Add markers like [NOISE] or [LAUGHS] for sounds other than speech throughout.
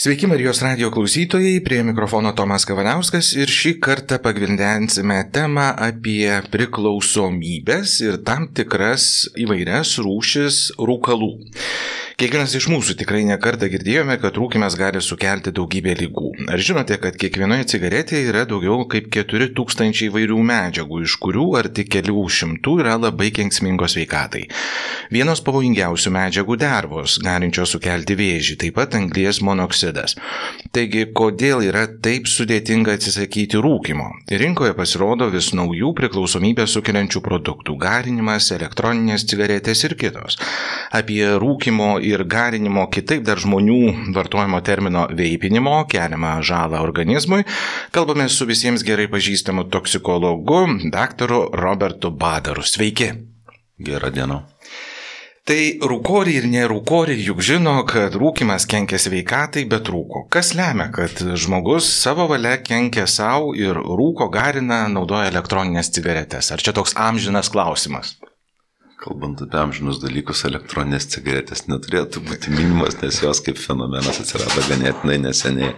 Sveiki Marijos radio klausytojai, prie mikrofono Tomas Kavaliauskas ir šį kartą pagvindensime temą apie priklausomybės ir tam tikras įvairias rūšis rūkalų. Kiekvienas iš mūsų tikrai nekartą girdėjome, kad rūkimas gali sukelti daugybę lygų. Ar žinote, kad kiekvienoje cigaretėje yra daugiau kaip 4000 įvairių medžiagų, iš kurių arti kelių šimtų yra labai kenksmingos veikatai. Vienos pavojingiausių medžiagų dervos, galinčios sukelti vėžį, taip pat anglies monoksidas. Taigi, kodėl yra taip sudėtinga atsisakyti rūkimo? Rinkoje pasirodo vis naujų priklausomybę sukeliančių produktų - garinimas, elektroninės cigaretės ir kitos. Apie rūkimo ir garinimo, kitaip dar žmonių vartojimo termino veipinimo keliamą žalą organizmui, kalbame su visiems gerai pažįstamu toksikologu, daktaru Robertu Badaru. Sveiki. Gerą dieną. Tai rūkoriai ir nerūkoriai juk žino, kad rūkimas kenkia sveikatai, bet rūko. Kas lemia, kad žmogus savo valia kenkia savo ir rūko garina, naudoja elektroninės cigaretės? Ar čia toks amžinas klausimas? Kalbant apie amžinus dalykus, elektroninės cigaretės neturėtų būti minimas, nes jos kaip fenomenas atsirado ganėtinai neseniai.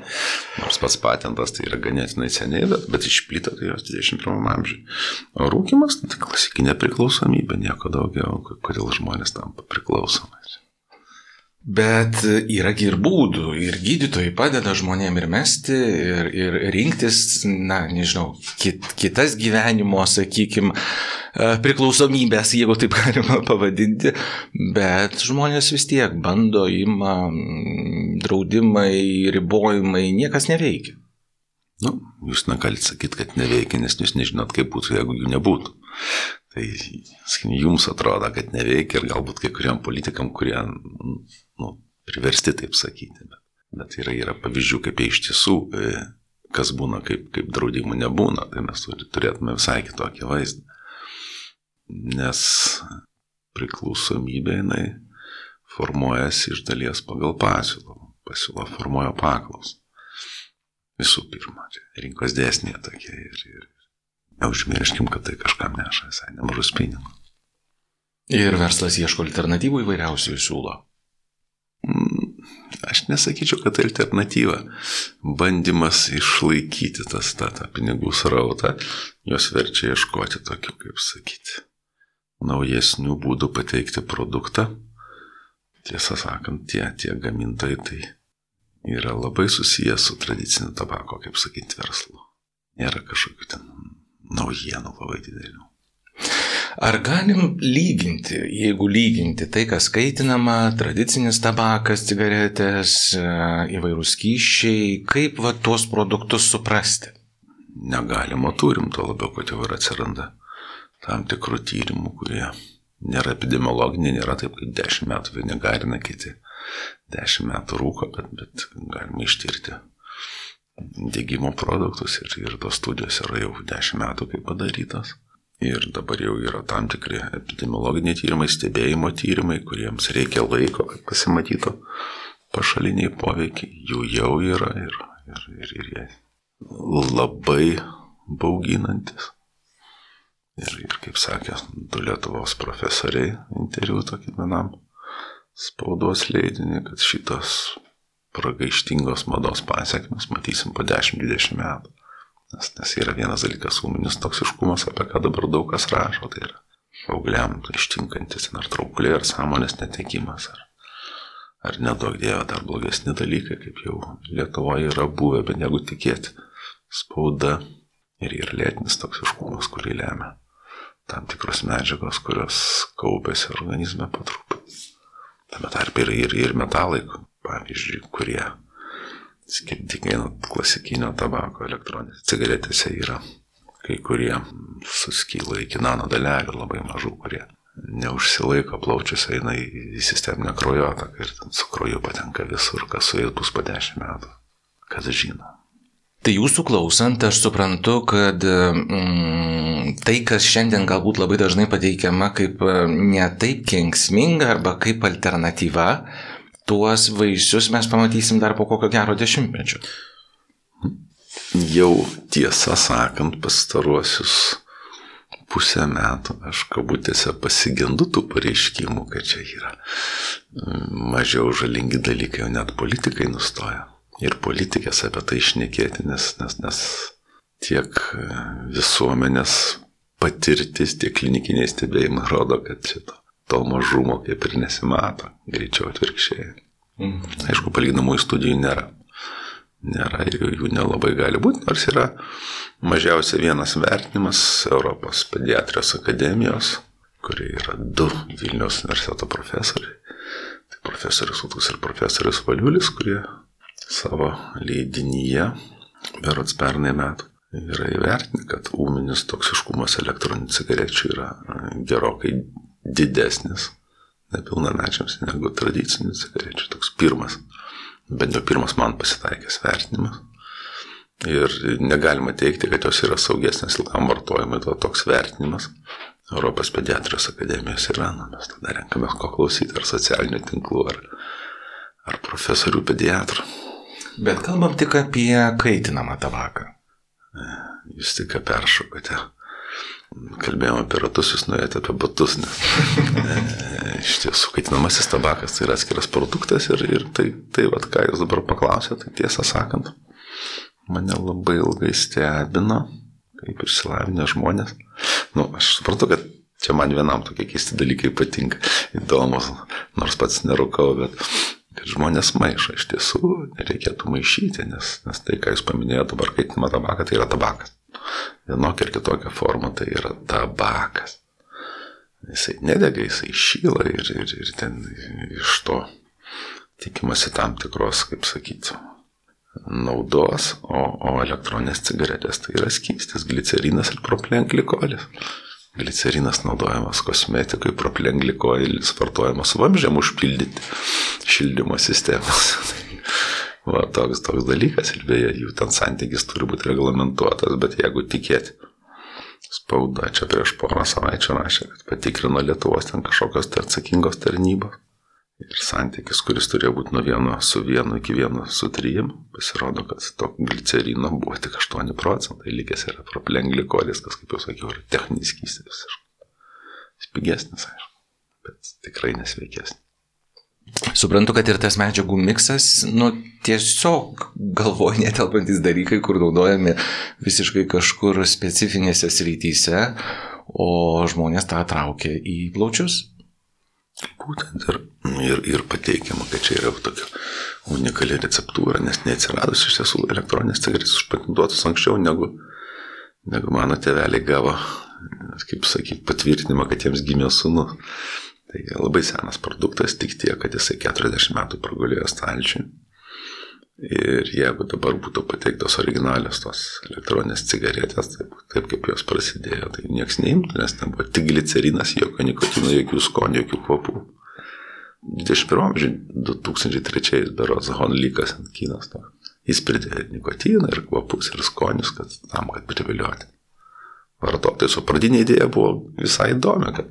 Nors pats patentas tai yra ganėtinai seniai, bet, bet išplito tai jos 21 amžiuje. O rūkimas tai klasikinė priklausomybė, nieko daugiau, kodėl žmonės tampa priklausomais. Bet yra ir būdų, ir gydytojai padeda žmonėm ir mesti, ir, ir rinktis, na, nežinau, kit, kitas gyvenimo, sakykime, priklausomybės, jeigu taip [LAUGHS] galima pavadinti, bet žmonės vis tiek bando, ima draudimai, ribojimai, niekas neveikia. Nu, jūs negalite sakyti, kad neveikia, nes jūs nežinot, kaip būtų, jeigu jų nebūtų. Tai, sakykim, jums atrodo, kad neveikia ir galbūt kai kuriam politikam, kurie nu, priversti taip sakyti. Bet, bet yra, yra pavyzdžių, kaip iš tiesų, e, kas būna, kaip, kaip draudimų nebūna, tai mes turėtume visai kitokį vaizdą nes priklausomybė jinai formuojasi iš dalies pagal pasiūlą. Pasiūla formuoja paklaus. Visų pirma, rinkos dėsnė tokia ir, ir neužmirškim, kad tai kažkam neša visai nemažus pinigus. Ir verslas ieško alternatyvų įvairiausių siūlo. Mm, aš nesakyčiau, kad tai alternatyva. Bandymas išlaikyti tas tą, tą pinigų srautą, jos verčia ieškoti tokių, kaip sakyti, naujesnių būdų pateikti produktą. Tiesą sakant, tie, tie gamintojai tai yra labai susijęs su tradiciniu tabako, kaip sakyti, verslu. Nėra kažkokių ten naujienų labai didelių. Ar galim lyginti, jeigu lyginti tai, kas skaitinama, tradicinis tabakas, cigaretės, įvairūs kyšiai, kaip va tuos produktus suprasti? Negalima turim, to labiau, kad jau ir atsiranda tam tikrų tyrimų, kurie nėra epidemiologiniai, nėra taip, kaip 10 metų vieni garina, kiti 10 metų rūko, bet, bet galima ištirti dėgymo produktus ir, ir tos studijos yra jau 10 metų kaip padarytos. Ir dabar jau yra tam tikri epidemiologiniai tyrimai, stebėjimo tyrimai, kuriems reikia laiko, kad pasimatytų pašaliniai poveikiai. Jų jau yra ir, ir, ir, ir jie labai bauginantis. Ir, ir kaip sakė du Lietuvos profesoriai interviu tokį vienam spaudos leidinį, kad šitos pragaištingos mados pasiekmes matysim po 10-20 metų. Nes, nes yra vienas dalykas ūminis toksiškumas, apie ką dabar daug kas rašo, tai yra paaugliam ištinkantis ar traukulė, ar sąmonės netekimas, ar, ar nedaug dievo dar blogesni dalykai, kaip jau Lietuvoje yra buvę, bet negu tikėti, spauda ir, ir lėtinis toksiškumas, kurį lemia tam tikros medžiagos, kurios kaupėsi organizme patruputį. Tame tarp ir, ir, ir metalai, pavyzdžiui, kurie skirtingai nuo klasikinio tabako elektroninės cigaretėse yra kai kurie suskyla iki nano dalelių labai mažų, kurie neužsilaiko plaučiuose, eina į sisteminę kraujotaką ir su krauju patenka visur, kas su jais bus po dešimt metų, kas žino. Tai jūsų klausant, aš suprantu, kad mm, tai, kas šiandien galbūt labai dažnai pateikiama kaip e, netaip kenksminga arba kaip alternatyva, tuos vaisius mes pamatysim dar po kokio gero dešimtmečio. Jau tiesą sakant, pastaruosius pusę metų aš kabutėse pasigendu tų pareiškimų, kad čia yra mm, mažiau žalingi dalykai, o net politikai nustoja ir politikės apie tai išnekėti, nes, nes, nes tiek visuomenės patirtis, tiek klinikiniai stebėjimai rodo, kad šito to mažumo kaip ir nesimato, greičiau atvirkščiai. Mhm. Aišku, palyginamųjų studijų nėra. Nėra ir jų nelabai gali būti, nors yra mažiausiai vienas vertinimas Europos pediatrijos akademijos, kurie yra du Vilniaus universiteto profesoriai. Tai profesorius Utus ir profesorius Valiulis, kurie savo leidinyje, berots pernai metų, yra įvertinę, kad ūminis toksiškumas elektroninių cigarečių yra gerokai didesnis nepilnamečiams negu tradicinių cigarečių. Toks pirmas, bent jau pirmas man pasitaikęs vertinimas. Ir negalima teikti, kad jos yra saugesnės ilgam vartojimui, to toks vertinimas. Europos pediatrijos akademijos yra, nu, mes tada renkame ko klausyti, ar socialinių tinklų, ar, ar profesorių pediatrų. Bet kalbam tik apie kaitinamą tabaką. Jūs tik peršokote kalbėjome apie ratus, jūs nuėjote apie batus, nes [LAUGHS] e, iš tiesų kaitinamasis tabakas tai yra atskiras produktas ir, ir tai, tai vat, ką jūs dabar paklausėte, tai tiesą sakant, mane labai ilgai stebino, kaip išsilavinę žmonės. Nu, aš suprantu, kad čia man vienam tokie keisti dalykai patinka, įdomus, nors pats nerūkau, bet kad žmonės maišo iš tiesų, nereikėtų maišyti, nes, nes tai, ką jūs paminėjote dabar, kaitinamą tabaką, tai yra tabakas vienokia ir kitokia forma, tai yra tabakas. Jisai nedega, jisai šyla ir, ir, ir ten iš to tikimasi tam tikros, kaip sakyti, naudos, o, o elektroninės cigaretės tai yra skystis, glicerinas ir proplenglikolis. Glicerinas naudojamas kosmetikui, proplenglikolis vartojamas vamžiam užpildyti šildymo sistemas. Va, toks, toks dalykas ir beje, jų ten santykis turi būti reglamentuotas, bet jeigu tikėti, spauda čia prieš porą savaičių rašė, kad patikrino Lietuvos ten kažkokios tai atsakingos tarnybos. Ir santykis, kuris turėjo būti nuo vieno su vienu iki vieno su trijim, pasirodo, kad to glicerino buvo tik 8 procentai, likęs yra proplenglikolis, kas, kaip jau sakiau, yra techninis skystis. Jis pigesnis, aišku, bet tikrai nesveikesnis. Suprantu, kad ir tas medžiagų miksas, nu, tiesiog galvoj netelpantis dalykai, kur naudojami visiškai kažkur specifinėse srityse, o žmonės tą traukia į plaučius. Būtent ir, ir, ir pateikiama, kad čia yra tokia unikali receptūra, nes neatsiradus iš tiesų elektroninės cigaretės užpatentuotos anksčiau negu, negu mano tėveliai gavo, kaip sakyti, patvirtinimą, kad jiems gimė sūnus. Tai labai senas produktas, tik tiek, kad jisai 40 metų pragulėjo stalčiui. Ir jeigu dabar būtų pateiktos originalios tos elektroninės cigaretės, taip, taip kaip jos prasidėjo, tai niekas neimtų, nes ten buvo tik glicerinas, jokio nikotino, jokių skonių, jokių kvapų. 21 amžiuje, 2003 berods Honlykas ant kinos to. Jis pridėjo nikotiną ir kvapus ir skonius, kad tam, kad privilioti vartotojus. O pradinė idėja buvo visai įdomi, kad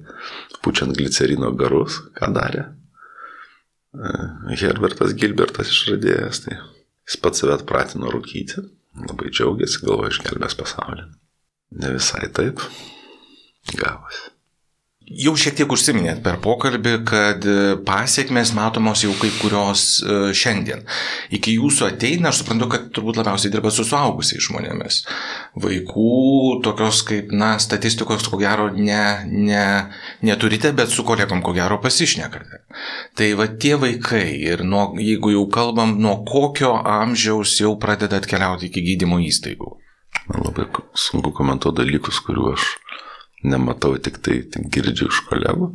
pučiant glicerino garus, ką darė e, Herbertas Gilbertas išradėjas, tai jis pats save atpratino rūkyti, labai džiaugiasi, galvoja išgelbės pasaulį. Ne visai taip gavosi. Jau šiek tiek užsiminėt per pokalbį, kad e, pasiekmes matomos jau kai kurios e, šiandien. Iki jūsų ateina, aš suprantu, kad turbūt labiausiai dirba su suaugusiais žmonėmis. Vaikų tokios kaip, na, statistikos ko gero ne, ne, neturite, bet su kolegom ko gero pasišnekate. Tai va tie vaikai ir nuo, jeigu jau kalbam, nuo kokio amžiaus jau pradeda atkeliauti iki gydymo įstaigų. Man labai sunku komentuoti dalykus, kuriuos aš nematau, tik tai tik girdžiu iš kolegų.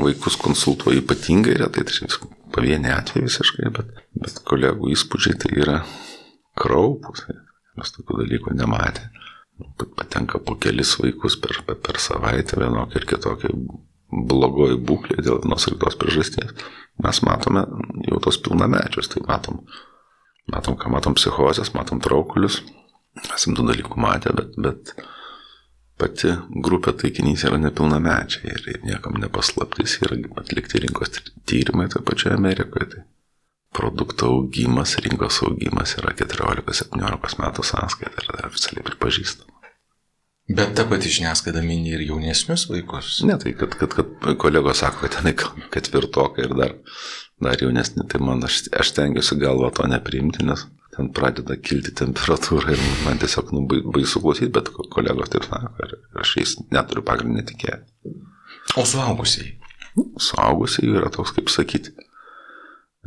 Vaikus konsultuoju ypatingai retai, tai pavieniai atvejai visiškai, bet, bet kolegų įspūdžiai tai yra kraupus. Mes tokių dalykų nematė. Patenka po kelis vaikus per, per, per savaitę vienokia ir kitokia blogoji būklė dėl vienos ar kitos priežasties. Mes matome jau tos pilnamečius, tai matom, matom, ką matom psichozės, matom traukulius. Esam tų dalykų matę, bet, bet pati grupė taikinys yra nepilnamečiai ir niekam nepaslaptis yra atlikti rinkos tyrimai toje pačioje Amerikoje. Tai produkto augimas, rinkos augimas yra 14-17 metų sąskaita ir oficialiai pripažįstama. Bet ta pati žiniasklaida mini ir jaunesnius vaikus. Ne, tai kad, kad, kad kolegos sako, kad tenai ketvirtokai ir dar, dar jaunesni, tai man aš, aš tengiuosi galvo to nepriimti, nes ten pradeda kilti temperatūra ir man tiesiog nu, baisu klausyti, bet kolegos taip sako ir aš jais neturiu pagrindinį netikėti. O suaugusiai? Suaugusiai yra toks, kaip sakyti,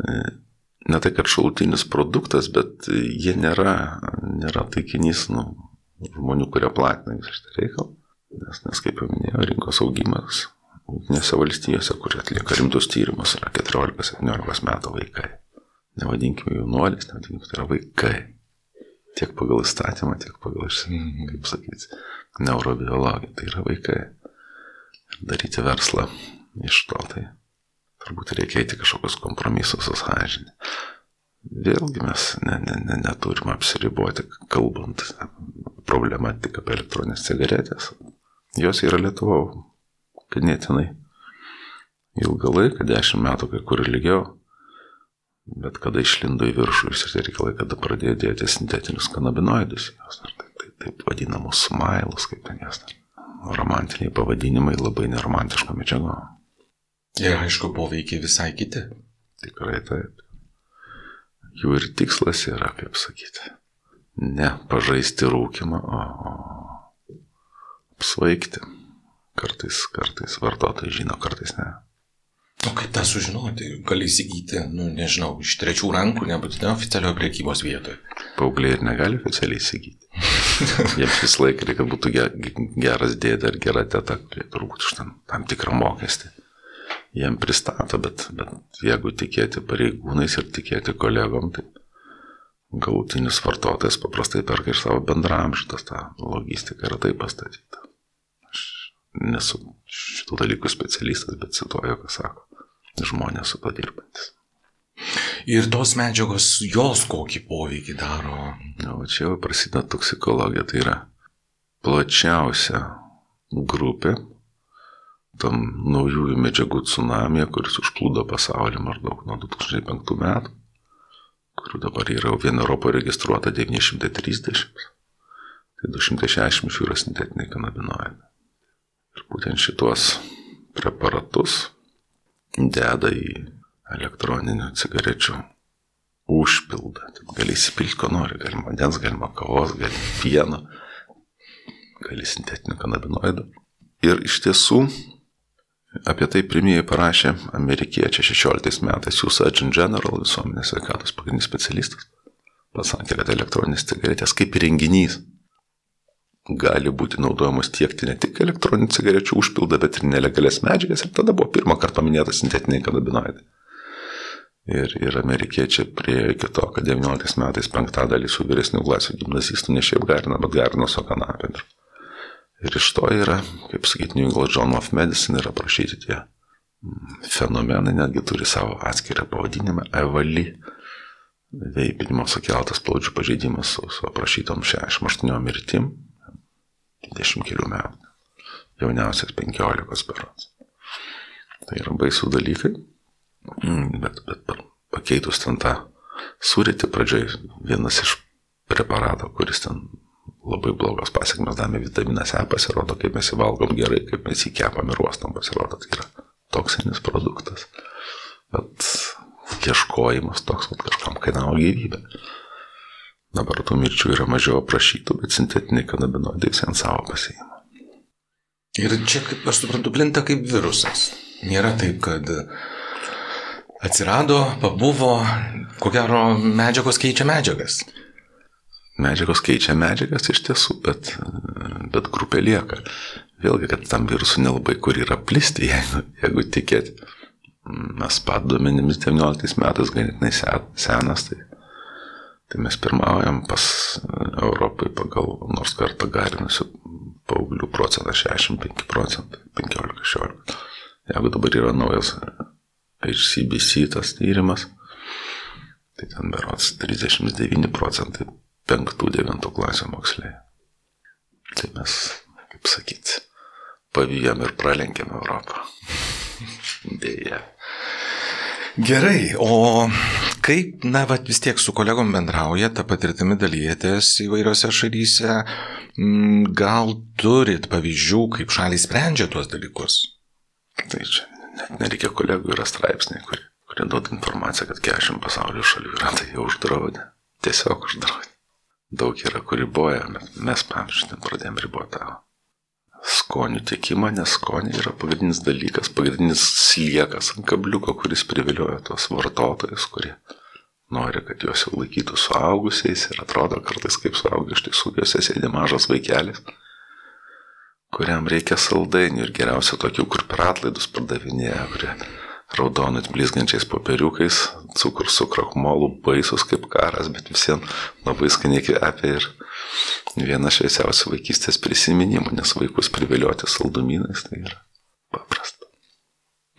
e, ne tai, kad šalutinis produktas, bet jie nėra, nėra taikinys nu, žmonių, kurie platina visą šitą reikalą. Nes, nes kaip jau minėjau, rinkos augimas Jungtinėse valstijose, kur atlieka rimtus tyrimus, yra 14-17 metų vaikai. Nevadinkime jaunuolis, nevadinkime, tai yra vaikai. Tiek pagal įstatymą, tiek pagal, mhm. kaip sakyti, neurobiologiją. Tai yra vaikai. Ir daryti verslą iš to, tai turbūt reikia eiti kažkokius kompromisus su sąžinė. Vėlgi mes ne, ne, ne, neturime apsiriboti, kalbant problemą tik apie elektroninės cigaretės. Jos yra Lietuvo ganėtinai ilgą laiką, dešimt metų, kai kur ilgiau. Bet kada išlindo į viršų visi reikalai, kada pradėjo dėti sintetinius kanabinoidus, jos, ar tai, tai, taip vadinamus smailus, kaip ten jas. Romantiniai pavadinimai labai neromantiško medžiago. Ir aišku, poveikiai visai kiti. Tikrai taip. Jų ir tikslas yra, kaip sakyti, ne pažaisti rūkimą, o apsvaigti. Kartais, kartais vartotojai žino, kartais ne. O kaip tą sužinoti? Gali įsigyti, nu, nežinau, iš trečių rankų, nebūtinai oficialioje priekybos vietoje. Paaugliai ir negali oficialiai įsigyti. [LAUGHS] Jiems vis laik reikia, būtų geras dėdė ar gera teta, kurie turbūt už tam, tam tikrą mokestį. Jiem pristato, bet, bet jeigu tikėti pareigūnais ir tikėti kolegom, tai galutinis vartotojas paprastai perka iš savo bendramžitas, ta logistika yra taip pastatyta nesu šitų dalykų specialistas, bet cituoju, ką sako žmonės su to dirbantis. Ir tos medžiagos, jos kokį poveikį daro? Na, o čia jau prasideda toksikologija, tai yra plačiausia grupė tam naujųjų medžiagų tsunamija, kuris užplūdo pasaulį maždaug nuo 2005 metų, kurių dabar yra vien Europoje registruota 930, tai 260 iš jų yra sintetiniai kanabinoidai. Ir būtent šitos preparatus deda į elektroninių cigarečių užpildą. Taip gali įsipilti, ko nori, galima vandens, galima kavos, galima pieno, gali sintetinių kanabinoidų. Ir iš tiesų apie tai pirmieji parašė amerikiečiai 16 metais, jų Surgeon General visuomenės sveikatos pagrindinis specialistas. Pasakė, kad elektroninės cigaretės kaip renginys gali būti naudojamos tiekti ne tik elektroninių cigarečių užpildą, bet ir nelegalias medžiagas. Ir tada buvo pirmą kartą paminėtas sintetiniai kanabinoidai. Ir, ir amerikiečiai priejo iki to, kad 19 metais penktadalį su vyresnių klasių gimnazistų ne šiaip garina, bet garina su kanapė. Ir iš to yra, kaip sakyti, New England Journal of Medicine yra aprašyti tie fenomenai, netgi turi savo atskirą pavadinimą - evali veipinimo sukeltas plaučių pažeidimas su, su aprašytom 68 mirtim 20 kelių metų. Jauniausias 15 berots. Tai yra baisų dalykai, mm, bet, bet pakeitus ten tą surėti pradžioj vienas iš preparato, kuris ten labai blogas pasiekmes davė vitaminas E, pasirodo, kaip mes jį valgom gerai, kaip mes jį kepam ir uostam, pasirodo, tai yra toksinis produktas. Bet ieškojimas toks, kad kažkam kainavo gyvybę. Dabar tų mirčių yra mažiau aprašytų, bet sintetiniai kanabinoidai ant savo pasiima. Ir čia, kaip aš suprantu, plinta kaip virusas. Nėra taip, kad atsirado, pabuvo, ko gero medžiagos keičia medžiagas. Medžiagos keičia medžiagas iš tiesų, bet, bet grupė lieka. Vėlgi, kad tam virusui nelabai kur yra plisti, [LAUGHS] jeigu, jeigu tikėti. Mes pat duomenimis 19 metais ganėtinai senas, tai Tai mes pirmaujam pas Europai pagal nors kartą garinusių paauglių procentą 65 procentai, 15-16. Jeigu dabar yra naujas HCBC tas tyrimas, tai ten berots 39 procentai 5-9 klasio moksleivių. Tai mes, kaip sakyti, pavyjam ir pralenkėm Europą. [LAUGHS] Deja. Gerai, o kaip, na, va, vis tiek su kolegom bendrauja, tą patirtimį dalyjatės įvairiose šalyse, mm, gal turit pavyzdžių, kaip šaliai sprendžia tuos dalykus? Tai čia net nereikia kolegų, yra straipsniai, kurie, kurie duoda informaciją, kad 40 pasaulio šalių yra tai jau uždraudę. tiesiog uždraudė. Daug yra, kur riboja, mes, pavyzdžiui, pradėjome riboti tą skonių tiekimą, nes skoniai yra pagrindinis dalykas, pagrindinis sliekas ant kabliuko, kuris privilioja tos vartotojus, kurie nori, kad juos jau laikytų suaugusiais ir atrodo kartais kaip suaugę iš tiesų juose sėdi mažas vaikelis, kuriam reikia saldainių ir geriausia tokių, kur per atlaidus pardavinėja, kurie raudonai blizgančiais popieriukais, cukrus su krakmolu, baisus kaip karas, bet visiems labai skaniai kvepia ir viena šviesiausių vaikystės prisiminimų, nes vaikus privilioti saldumynais tai yra paprasta.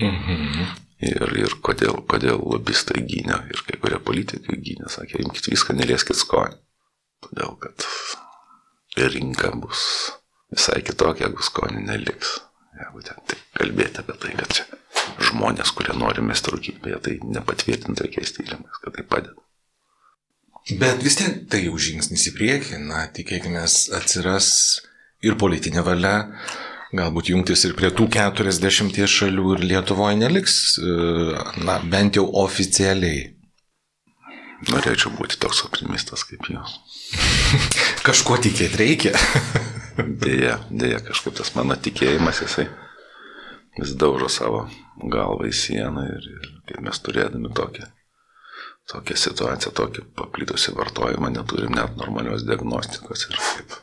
Mhm. Ir, ir kodėl, kodėl lobistai gynė ir kai kurie politikai gynė, sakė, imkite viską, nelieskit skonį. Todėl, kad rinka bus visai kitokia, jeigu skonį neliks. Jeigu ten taip kalbėti apie tai, kad čia žmonės, kurie nori mesti rūkyti, beje, tai nepatvirtinta jokiais tyrimais, kad tai padeda. Bet vis tiek tai jau žingsnis į priekį, na, tikėkime, atsiras ir politinė valia, galbūt jungtis ir prie tų 40 šalių ir Lietuvoje neliks, e, na, bent jau oficialiai. Norėčiau būti toks optimistas kaip jūs. [LAUGHS] Kažko tikėti reikia. [LAUGHS] dėja, dėja, kažkaip tas mano tikėjimas, jisai vis daužo savo galvą į sieną ir, ir mes turėdami tokią tokią situaciją, tokį paplitusi vartojimą, neturim net normalios diagnostikos ir kaip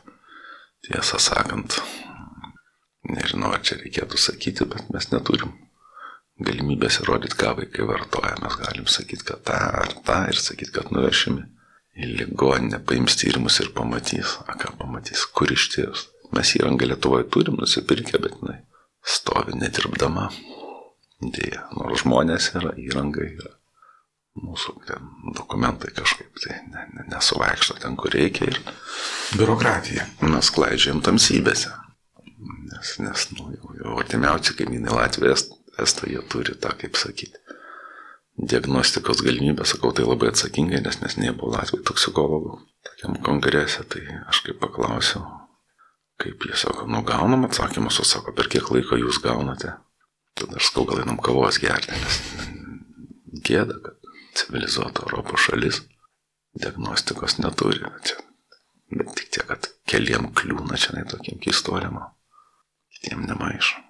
tiesą sakant, nežinau, ar čia reikėtų sakyti, bet mes neturim galimybės įrodyti, ką vaikai vartoja. Mes galim sakyti, kad tą ar tą ir sakyti, kad nuvešimi į ligoninę, paims tyrimus ir pamatys, a ką pamatys, kur išties. Mes įrangą Lietuvoje turim nusipirkę, bet jinai stovi nedirbdama. Dėja, nors žmonės yra, įranga yra mūsų ten, dokumentai kažkaip tai ne, ne, nesuvaikšto ten, kur reikia ir biurokratija. Mes klaidžiam tamsybėse. Nes, nes nu, jau, jau artimiausi kaimynai Latvijas, Estai, jie turi tą, kaip sakyti, diagnostikos galimybę, sakau, tai labai atsakingai, nes nesnei buvau Latvijai toksikologų tokiam kongrese, tai aš kaip paklausiau, kaip jie sako, nu gaunam atsakymus, o sako, per kiek laiko jūs gaunate. Tada aš sakau, gal einam kavos gerti, nes gėda, kad civilizuota Europos šalis diagnostikos neturi. Čia, bet tik tiek, kad keliem kliūna čia tokiem keistoriam, kitiem nemaišo.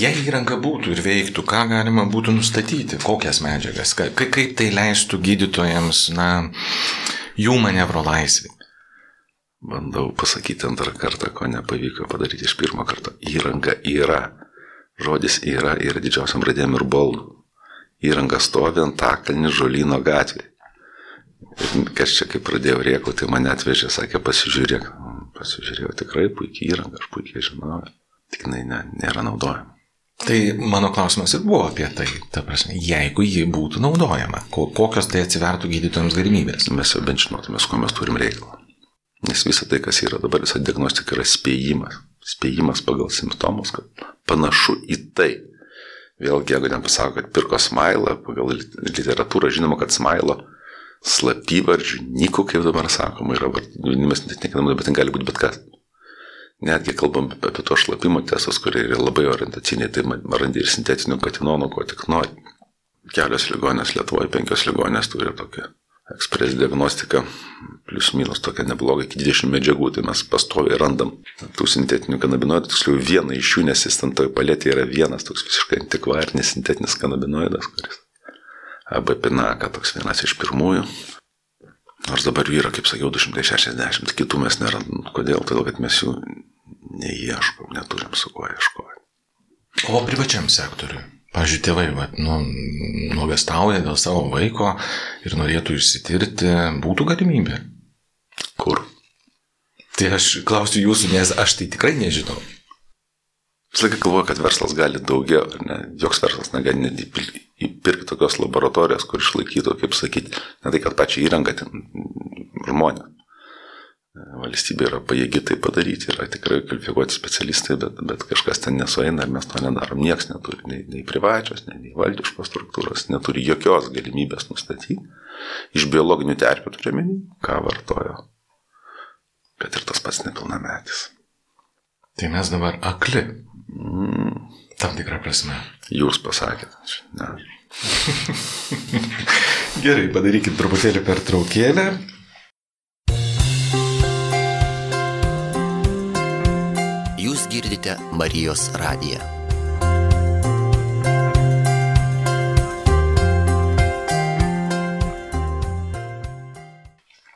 Jei įranga būtų ir veiktų, ką galima būtų nustatyti, kokias medžiagas, ka, kaip tai leistų gydytojams, na, jų manevro laisvį. Bandau pasakyti antrą kartą, ko nepavyko padaryti iš pirmo karto. Įranga yra, žodis yra ir didžiausiam radėm ir baldų įranga stovi ant takalnį žolino gatvėje. Ir kas čia, kai pradėjau rėkų, tai mane atvežė, sakė, pasižiūrėk. Pasižiūrėjau, tikrai puikiai įranga, aš puikiai žinau, tik jinai ne, nėra naudojama. Tai mano klausimas ir buvo apie tai, ta prasme, jeigu ji būtų naudojama, kokios tai atsivertų gydytojams galimybės. Mes jau bent žinotume, ko mes turim reikalą. Nes visa tai, kas yra dabar, visa diagnostika yra spėjimas. Spėjimas pagal simptomus, kad panašu į tai, Vėlgi, jeigu ten pasako, kad pirko smailą, pagal literatūrą žinoma, kad smailo slapyvardžių, nikų, kaip dabar sakoma, yra vadinimas net nekinama, bet ten gali būti bet kas. Netgi kalbam apie to šlapimo testus, kurie yra labai orientaciniai, tai randi ir sintetinių katinonų, ko tik nori. Kelios ligonės Lietuvoje, penkios ligonės turi tokią ekspres diagnostika, plius minus tokia nebloga, iki 20 medžiagų, tai mes pastoviai randam tų sintetinių kanabinoidų, tiksliau vieną iš jų, nes jis ten toj palėtė yra vienas toks visiškai antikvarinis sintetinis kanabinoidas, kuris AB pinaka, toks vienas iš pirmųjų. Nors dabar jų yra, kaip sakiau, 260, kitų mes nerandam. Kodėl? Todėl, kad mes jų neieškom, neturim su kuo ieškoti. O privačiam sektoriui? Pavyzdžiui, tėvai va, nu, nuogastauja dėl savo vaiko ir norėtų išsitirti, būtų galimybė. Kur? Tai aš klausiu jūsų, nes aš tai tikrai nežinau. Visą laiką galvoju, kad verslas gali daugiau, ne, joks verslas negali įpirkti tokios laboratorijos, kur išlaikytų, kaip sakyti, ne tai, kad pačią įrangą ten žmonės valstybė yra pajėgi tai padaryti, yra tikrai kvalifikuoti specialistai, bet, bet kažkas ten nesueina ir mes to nedarom. Niekas neturi, nei, nei privačios, nei, nei valdiškos struktūros, neturi jokios galimybės nustatyti. Iš biologinių terpių turime, ką vartojo, kad ir tas pats nepilnametis. Tai mes dabar akli. Mm. Tam tikrą prasme. Jūs pasakėte. Ne. [LAUGHS] Gerai, padarykim truputėlį per girdite Marijos radiją.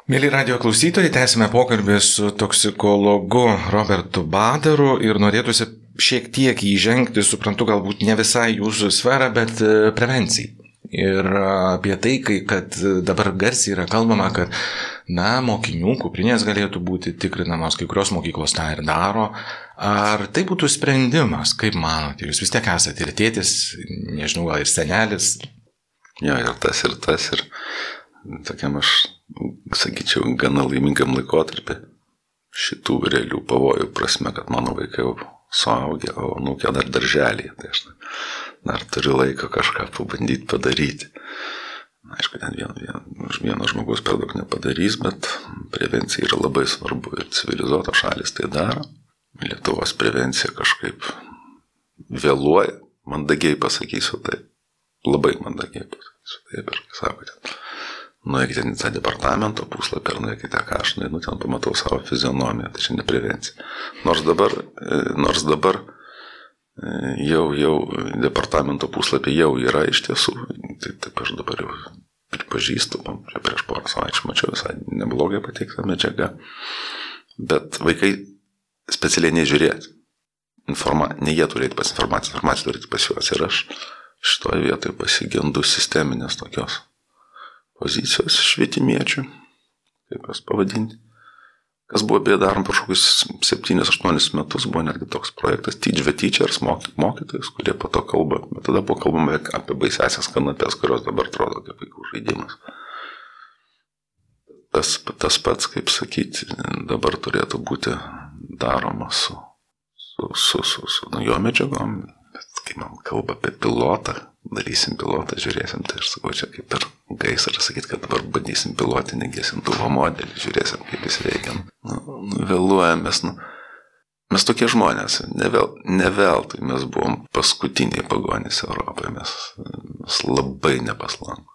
Mėly radio klausytojai, tęsime pokalbį su toksikologu Robertu Badaru ir norėtųsi šiek tiek įžengti, suprantu, galbūt ne visai jūsų sferą, bet e, prevencijai. Ir apie tai, kai, kad dabar garsiai yra kalbama, kad, na, mokinių kuprinės galėtų būti tikrinamos, kai kurios mokyklos tą ir daro. Ar tai būtų sprendimas, kaip manote, jūs vis tiek esate ir tėtis, nežinau, gal ir senelis? Jo, ir tas, ir tas, ir tokiam aš, sakyčiau, gana laimingam laikotarpį šitų realių pavojų prasme, kad mano vaikai jau suaugę, o nukė dar darželį. Tai aš dar turiu laiko kažką pabandyti padaryti. Aišku, ten vien, vien, vieno žmogus per daug nepadarys, bet prevencija yra labai svarbu ir civilizuotos šalis tai daro. Lietuvos prevencija kažkaip vėluoja, mandagiai pasakysiu taip. Labai mandagiai pasakysiu taip ir sakote. Nuėkite į tą departamento puslapį ar nuėkite ką aš nuėjau, ten pamatau savo fizionomiją, tai čia ne prevencija. Nors dabar, e, nors dabar jau, jau departamento puslapį jau yra iš tiesų, tai taip aš dabar jau pripažįstu, prieš porą savaičių mačiau visai neblogai pateiktą medžiagą, bet vaikai specialiai nežiūrėti. Informa, ne jie turėti pas informaciją, informaciją turėti pas juos ir aš šitoje vietoje pasigendu sisteminės tokios pozicijos švietimiečių, kaip jas pavadinti kas buvo beje darom prieš kokius 7-8 metus, buvo netgi toks projektas Teach the Teachers, mokyt mokytojus, kurie po to kalba, bet tada buvo kalbama apie baisesias kanapės, kurios dabar atrodo kaip vaikų žaidimas. Tas, tas pats, kaip sakyti, dabar turėtų būti daroma su, su, su, su, su naujo medžiagom, bet kai man kalba apie pilotą, darysim pilotą, žiūrėsim, tai aš sakau, čia kaip ir gaisrą sakyti, kad dabar bandysim pilotinį gesintuvo modelį, žiūrėsim, kaip jis veikia. Nu, nu, vėluojam, mes, nu, mes tokie žmonės, ne, vėl, ne veltui mes buvom paskutiniai pagonys Europoje, mes, mes labai nepaslankus.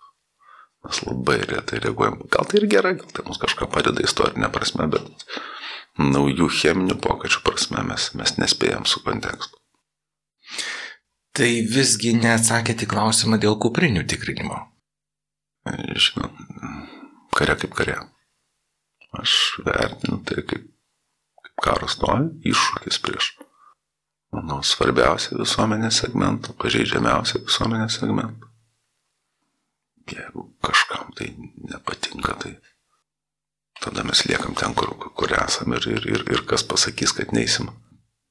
Mes labai retai reaguojam. Gal tai ir gerai, gal tai mums kažką padeda istorinė prasme, bet naujų cheminių pokyčių prasme mes, mes nespėjam su kontekstu. Tai visgi neatsakėte į klausimą dėl kuprinių tikrinimo. Žinot, kare kaip kare. Aš vertinu tai kaip, kaip karo stovi, iššūkis prieš, manau, svarbiausią visuomenės segmentą, pažeidžiamiausią visuomenės segmentą. Jeigu kažkam tai nepatinka, tai tada mes liekam ten, kur, kur esame ir, ir, ir, ir kas pasakys, kad neįsim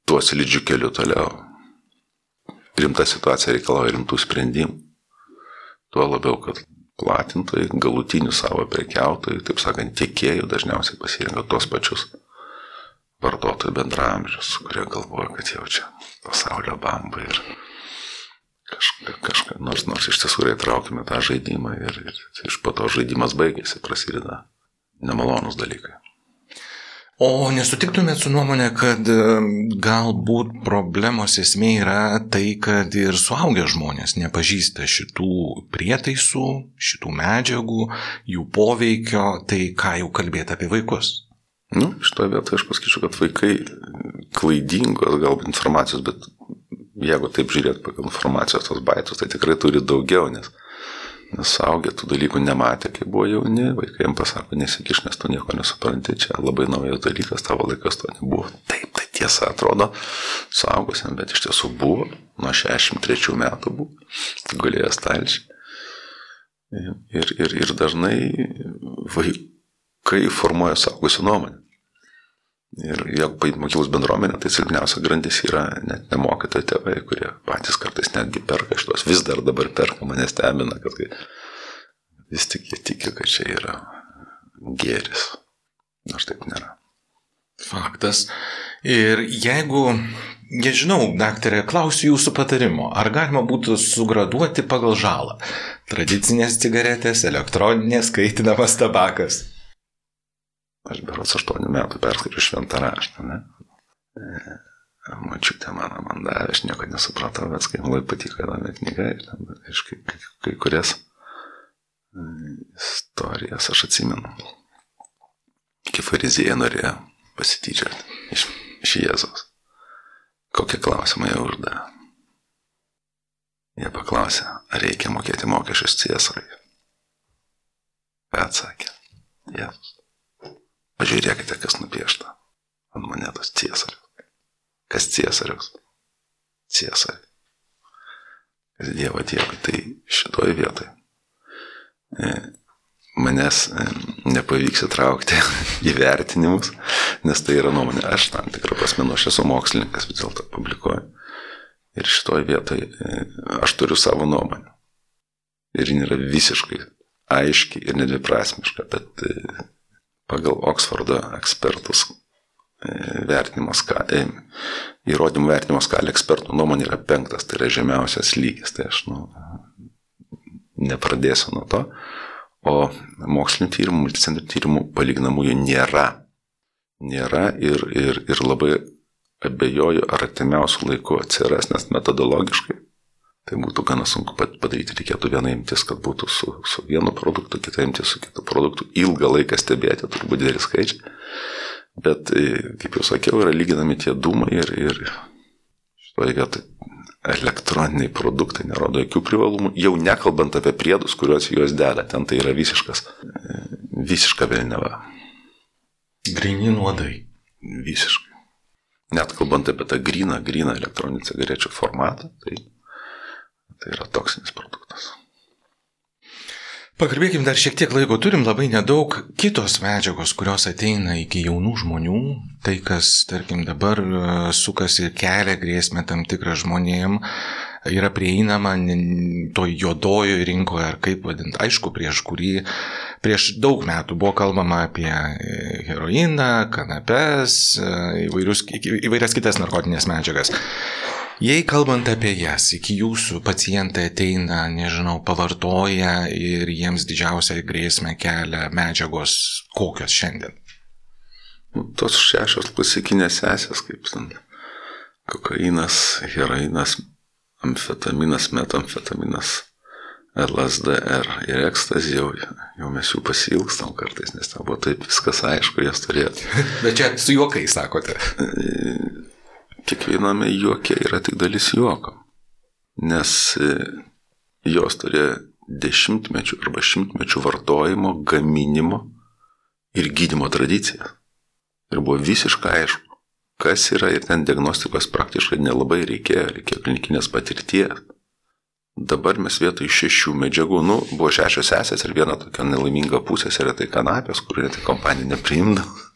tuo slidžiu keliu toliau rimta situacija reikalauja rimtų sprendimų. Tuo labiau, kad platintojai, galutinių savo prekiautojai, taip sakant, tiekėjų dažniausiai pasirenka tos pačius vartotojų bendramžius, kurie galvoja, kad jau čia pasaulio bamba ir kažką, kažką nors, nors iš tiesų įtraukime tą žaidimą ir, ir iš po to žaidimas baigėsi, prasideda nemalonus dalykai. O nesutiktumėt su nuomonė, kad galbūt problemos esmė yra tai, kad ir suaugę žmonės nepažįsta šitų prietaisų, šitų medžiagų, jų poveikio, tai ką jau kalbėti apie vaikus? Nu, šitoje vietoje aš pasakyčiau, kad vaikai klaidingos galbūt informacijos, bet jeigu taip žiūrėt pagal informacijos tos baitos, tai tikrai turi daugiau, nes Nes suaugę tų dalykų nematė, kai buvo jauni, vaikai jam pasako, nesikiš, nes tu nieko nesupranti, čia labai naujas dalykas, tavo laikas to nebuvo. Taip, tai tiesa atrodo suaugusiam, bet iš tiesų buvo, nuo 63 metų buvo, gulėjo stalčiai. Ir, ir, ir dažnai vaikai formuoja saugusių nuomonę. Ir jeigu paimti mokyklos bendruomenę, tai silpniausia grandis yra net nemokytojai tėvai, kurie patys kartais netgi perka šitos, vis dar dabar perka, mane stebina, kad vis tik jie tiki, kad čia yra gėris. Nors taip nėra. Faktas. Ir jeigu, nežinau, daktarė, klausiu jūsų patarimo, ar galima būtų sugraduoti pagal žalą? Tradicinės cigaretės, elektroninės, kaitinamas tabakas. Aš berots 8 metų perskaičiu šventą raštą, ne? E, mačiutė mano man davė, aš nieko nesupratau, bet kai labai patiko įdomi knyga ir ten, iš kai, kai, kai kurias e, istorijas aš atsimenu. Kaip farizėje norėjo pasityčioti iš, iš Jėzaus. Kokie klausimai jie uždavė? Jie paklausė, ar reikia mokėti mokesčius Cėsarai. Atsakė, Jėzus. Pažiūrėkite, kas nupiešta ant monetos Cėsarius. Kas Cėsarius? Cėsarius. Kas Dievo Dievui. Tai šitoje vietoje e, manęs e, nepavyks įtraukti [LAUGHS] į vertinimus, nes tai yra nuomonė. Aš tam tikrą prasme, nu, aš esu mokslininkas vis dėlto publikuoju. Ir šitoje vietoje e, aš turiu savo nuomonę. Ir jin yra visiškai aiški ir nedviprasmiška, bet pagal Oksfordo ekspertus vertinimo skalė, įrodymų vertinimo skalė ekspertų nuomonė yra penktas, tai yra žemiausias lygis. Tai aš nu, nepradėsiu nuo to. O mokslinio tyrimų, multicentrų tyrimų palyginamųjų nėra. Nėra ir, ir, ir labai abejoju, ar artimiausių laikų atsiras, nes metodologiškai tai būtų gana sunku padaryti, reikėtų vieną imtis, kad būtų su, su vienu produktu, kitą imtis su kitu produktu, ilgą laiką stebėti, turbūt dideli skaičiai. Bet, e, kaip jau sakiau, yra lyginami tie dūmai ir, ir šitoje vietoje elektroniniai produktai nerodo jokių privalumų, jau nekalbant apie priedus, kuriuos juos deda, ten tai yra visiškas, visiška vėliava. Grini nuodai. Visiškai. Net kalbant apie tą gryną, gryną elektroninių cigarečių formatą, tai, tai yra toksinis produktas. Pakalbėkim dar šiek tiek laiko, turim labai nedaug kitos medžiagos, kurios ateina iki jaunų žmonių. Tai, kas, tarkim, dabar e, sukasi ir kelia grėsmę tam tikrą žmonėm, yra prieinama to juodojo rinkoje, ar kaip vadinti. Aišku, prieš kurį, prieš daug metų buvo kalbama apie e, heroiną, kanapes, e, įvairius, įvairias kitas narkotinės medžiagas. Jei kalbant apie jas, iki jūsų pacientai ateina, nežinau, pavartoja ir jiems didžiausią grėsmę kelia medžiagos kokios šiandien? Nu, tos šešios klasikinės sesės, kaip ten kokainas, heroinas, amfetaminas, metamfetaminas, LSDR ir ekstazija, jau, jau mes jų pasilgstam kartais, nes ten buvo taip viskas aišku, jas turėtų. [LAUGHS] Bet čia su juokais sakote. Kiekviename juoke yra tik dalis juoko. Nes e, jos turėjo dešimtmečių arba šimtmečių vartojimo, gaminimo ir gydimo tradiciją. Ir buvo visiškai aišku, kas yra ir ten diagnostikos praktiškai nelabai reikėjo, reikėjo klinikinės patirties. Dabar mes vietoj šešių medžiagų, nu, buvo šešios sesės ir viena tokia nelaiminga pusė yra tai kanapės, kur net kompanija nepriimdavo,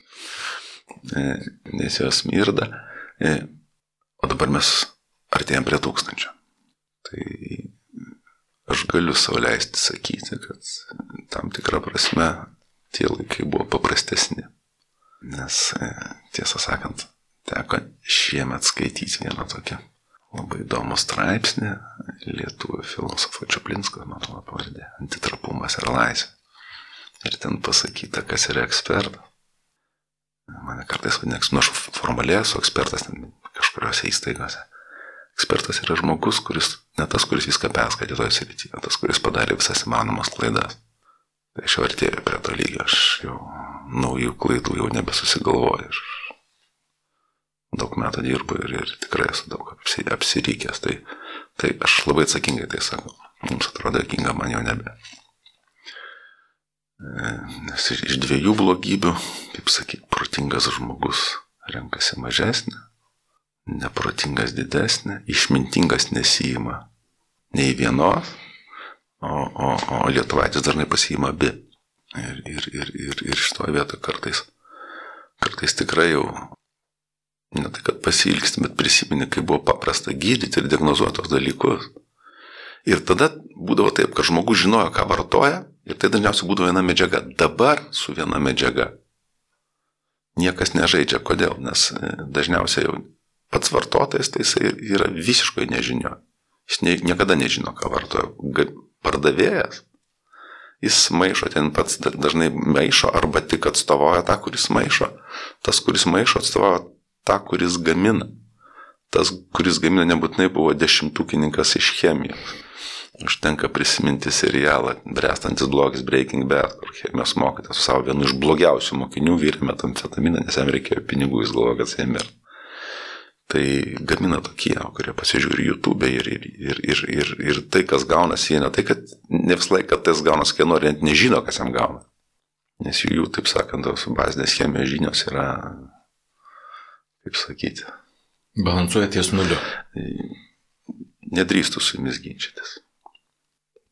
e, nes jos mirda. O dabar mes artėjom prie tūkstančio. Tai aš galiu savo leisti sakyti, kad tam tikrą prasme tie laikai buvo paprastesni. Nes e, tiesą sakant, teko šiemet skaityti vieną tokią labai įdomų straipsnį lietuvių filosofo Čiaplinsko, man atrodo, pavardė, antitrapumas ir laisvė. Ir ten pasakyta, kas yra ekspertas. Mane kartais vadina, nu aš formaliai esu ekspertas, ten kažkuriuose įstaigose. Ekspertas yra žmogus, kuris ne tas, kuris viską perskaitė toje srityje, tas, kuris padarė visas įmanomas klaidas. Tai aš jau artėjau prie to lygio, aš jau naujų klaidų jau nebesusigalvoju. Aš daug metų dirbu ir, ir tikrai esu daug apsirykęs. Tai, tai aš labai atsakingai tai sakau. Mums atrodo jokinga, man jau nebe. E, nes iš dviejų blogybių, kaip sakyti, protingas žmogus renkasi mažesnę, neprotingas didesnė, išmintingas nesijima nei vienos, o, o, o lietuvaitis dažnai pasijima abi. Ir, ir, ir, ir, ir šitoje vietoje kartais, kartais tikrai jau, ne tai kad pasilgsti, bet prisimeni, kai buvo paprasta gydyti ir diagnozuoti tos dalykus. Ir tada būdavo taip, kad žmogus žinojo, ką vartoja, ir tai dažniausiai būdavo viena medžiaga. Dabar su viena medžiaga niekas nežaidžia. Kodėl? Nes e, dažniausiai jau pats vartotojas, tai jisai yra visiškai nežinio. Jis ne, niekada nežino, ką vartoja. Pardavėjas, jis maišo, ten pats dažnai maišo arba tik atstovauja tą, kuris maišo. Tas, kuris maišo, atstovauja tą, kuris gamina. Tas, kuris gamina, nebūtinai buvo dešimtukininkas iš chemijos. Užtenka prisiminti serialą Brestantis blogis Breaking Bad, kur chemijos mokytas su savo vienu iš blogiausių mokinių vyrė metamfetaminą, nes jam reikėjo pinigų, jis galvoja, kad jam mirti. Tai gamina tokie, kurie pasižiūri YouTube ir, ir, ir, ir, ir, ir tai, kas gaunasi, jie ne tai, kad ne visą laiką tas gaunasi, kai nori, net nežino, kas jam gauna. Nes jų, jų taip sakant, tos bazinės chemijos žinios yra, kaip sakyti. Balansuoja ties nuliu. Nedrįstų su jumis ginčytis.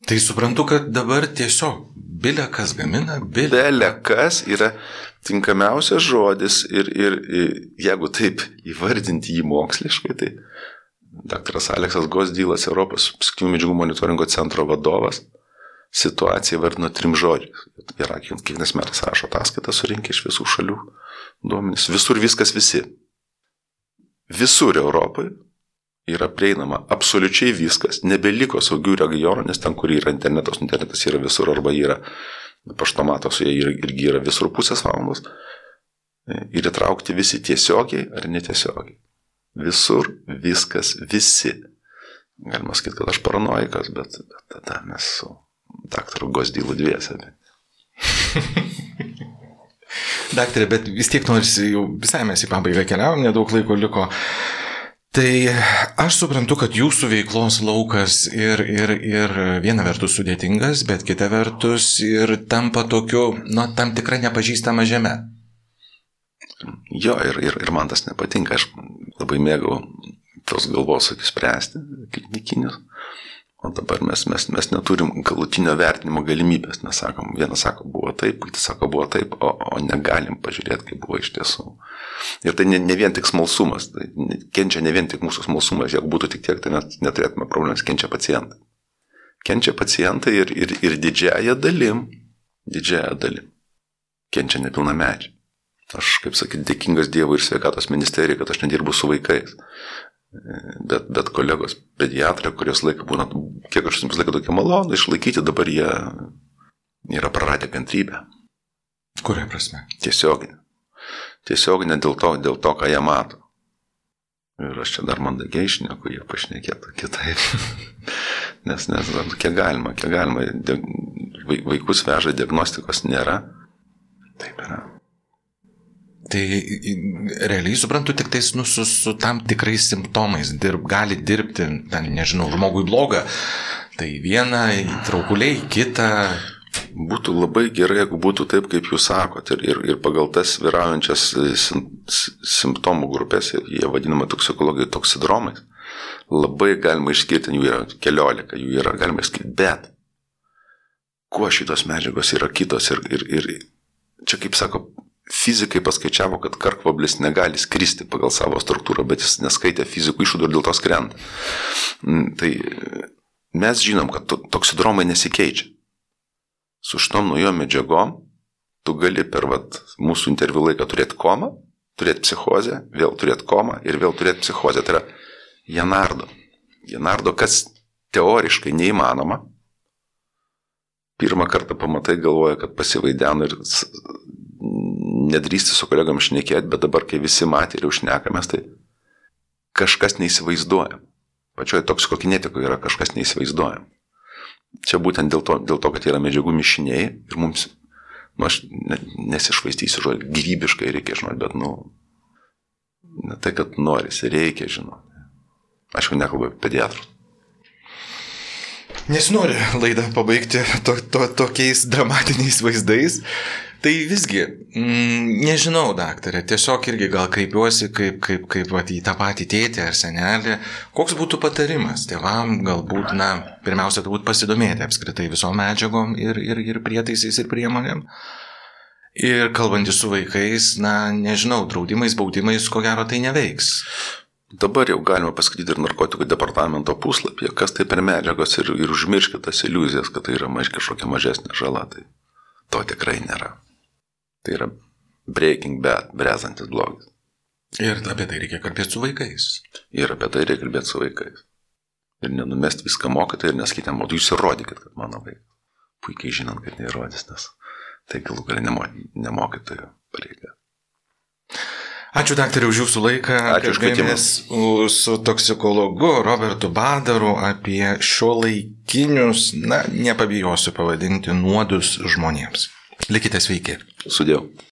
Tai suprantu, kad dabar tiesiog bilė kas gamina, bilė. Belė kas yra tinkamiausias žodis ir, ir, ir jeigu taip įvardinti jį moksliškai, tai dr. Aleksas Gosdylas, Europos psichinių medžiagų monitoringo centro vadovas, situaciją vardino trim žodžiais. Yra, kiekvienas metas rašo ataskaitą, surinkė iš visų šalių duomenys. Visur viskas visi. Visur Europoje yra prieinama absoliučiai viskas, nebeliko saugių regionų, nes ten, kur yra internetas, internetas yra visur arba yra paštomatos, jie irgi yra visur pusės valandos. Ir įtraukti visi tiesiogiai ar netiesiogiai. Visur viskas, visi. Galima sakyti, kad aš paranoikas, bet, bet tada mes su daktaru Gosdylu dviese. Daktarė, bet vis tiek norisi, jau visai mes į pabaigą keliavom, nedaug laiko liko. Tai aš suprantu, kad jūsų veiklos laukas ir, ir, ir viena vertus sudėtingas, bet kita vertus ir tampa tokiu, nu, tam tikra nepažįstama žeme. Jo, ir, ir, ir man tas nepatinka, aš labai mėgau tos galvos spręsti, klinikinius. O dabar mes, mes, mes neturim galutinio vertinimo galimybės. Mes sakom, vienas sako, buvo taip, kitas sako, buvo taip, o, o negalim pažiūrėti, kaip buvo iš tiesų. Ir tai ne, ne vien tik smalsumas, tai kenčia ne vien tik mūsų smalsumas, jeigu būtų tik tiek, tai mes neturėtume problemas, kenčia pacientai. Kenčia pacientai ir, ir, ir didžiaja dalim, didžiaja dalim, kenčia nepilnamečiai. Aš, kaip sakyti, dėkingas Dievui ir sveikatos ministerijai, kad aš nedirbu su vaikais. Bet, bet kolegos pediatrai, kurios laiką būna, kiek aš jums laiką tokia malonu išlaikyti, dabar jie yra praradę kantrybę. Kuria prasme? Tiesioginė. Tiesioginė dėl to, dėl to, ką jie mato. Ir aš čia dar mandagiai išneku, jie pašnekėtų kitaip. [LAUGHS] nes, nes, kiek galima, kiek galima, vaikus veža diagnostikos nėra. Taip yra. Tai realiai suprantu, tik tais nu, su, su tam tikrais simptomais dirb, gali dirbti, ten, nežinau, žmogui blogą. Tai viena, traukuliai, kita. Būtų labai gerai, jeigu būtų taip, kaip jūs sakote, ir, ir, ir pagal tas vyraujančias e, sim, simptomų grupės, jie vadinama toksikologijai toksidromais, labai galima išskirti, jų yra keliolika, jų yra galima išskirti, bet kuo šitos medžiagos yra kitos ir, ir, ir čia, kaip sako, fizikai paskaičiavo, kad karkvablis negali skristi pagal savo struktūrą, bet jis neskaitė fizikų išvadų ir dėl to skrenda. Mm, tai mes žinom, kad toksidromai nesikeičia. Su šitom naujom medžiagom tu gali per vat, mūsų interviu laiką turėti komą, turėti psichozę, vėl turėti komą ir vėl turėti psichozę. Tai yra Janardo. Janardo, kas teoriškai neįmanoma. Pirmą kartą pamatai galvoja, kad pasivaideno ir nedrįsti su kolegom šnekėti, bet dabar, kai visi matė ir užnekamės, tai kažkas neįsivaizduojam. Pačioje toksikokinetikoje yra kažkas neįsivaizduojam. Čia būtent dėl to, dėl to, kad yra medžiagų mišiniai ir mums, nu, aš nesišvaistysiu žodį, gyvybiškai reikia žinoti, bet, nu, ne tai, kad norisi, reikia žinoti. Aš jau nekalbu apie pediatrus. Nesinori laidą pabaigti to, to, tokiais dramatiniais vaizdais, Tai visgi, mm, nežinau, daktarė, tiesiog irgi gal kreipiuosi kaip, kaip, kaip va, į tą patį tėtį ar senelį. Koks būtų patarimas tėvam, galbūt, na, pirmiausia, turbūt pasidomėti apskritai visom medžiagom ir, ir, ir prietaisais ir priemonėm. Ir kalbantys su vaikais, na, nežinau, draudimais, baudimais, ko gero tai neveiks. Dabar jau galima pasakyti ir narkotikų departamento puslapyje, kas tai per medžiagos ir, ir užmirškite tas iliuzijas, kad tai yra maž kažkokia mažesnė žala. Tai to tikrai nėra. Tai yra breaking bad, brezantis blogis. Ir apie tai reikia kalbėti su vaikais. Ir apie tai reikia kalbėti su vaikais. Ir nenumest viską mokytai ir nesakyti, o jūs įrodykit, kad mano vaikas. Puikiai žinant, kad neįrodys, nes tai galų gali nemokytojų pareiga. Ačiū daktarė už jūsų laiką. Ačiū už kvietimą. Su toksikologu Robertu Badaru apie šio laikinius, na, nepabijosiu pavadinti, nuodus žmonėms. Likite sveiki. Sudėjau.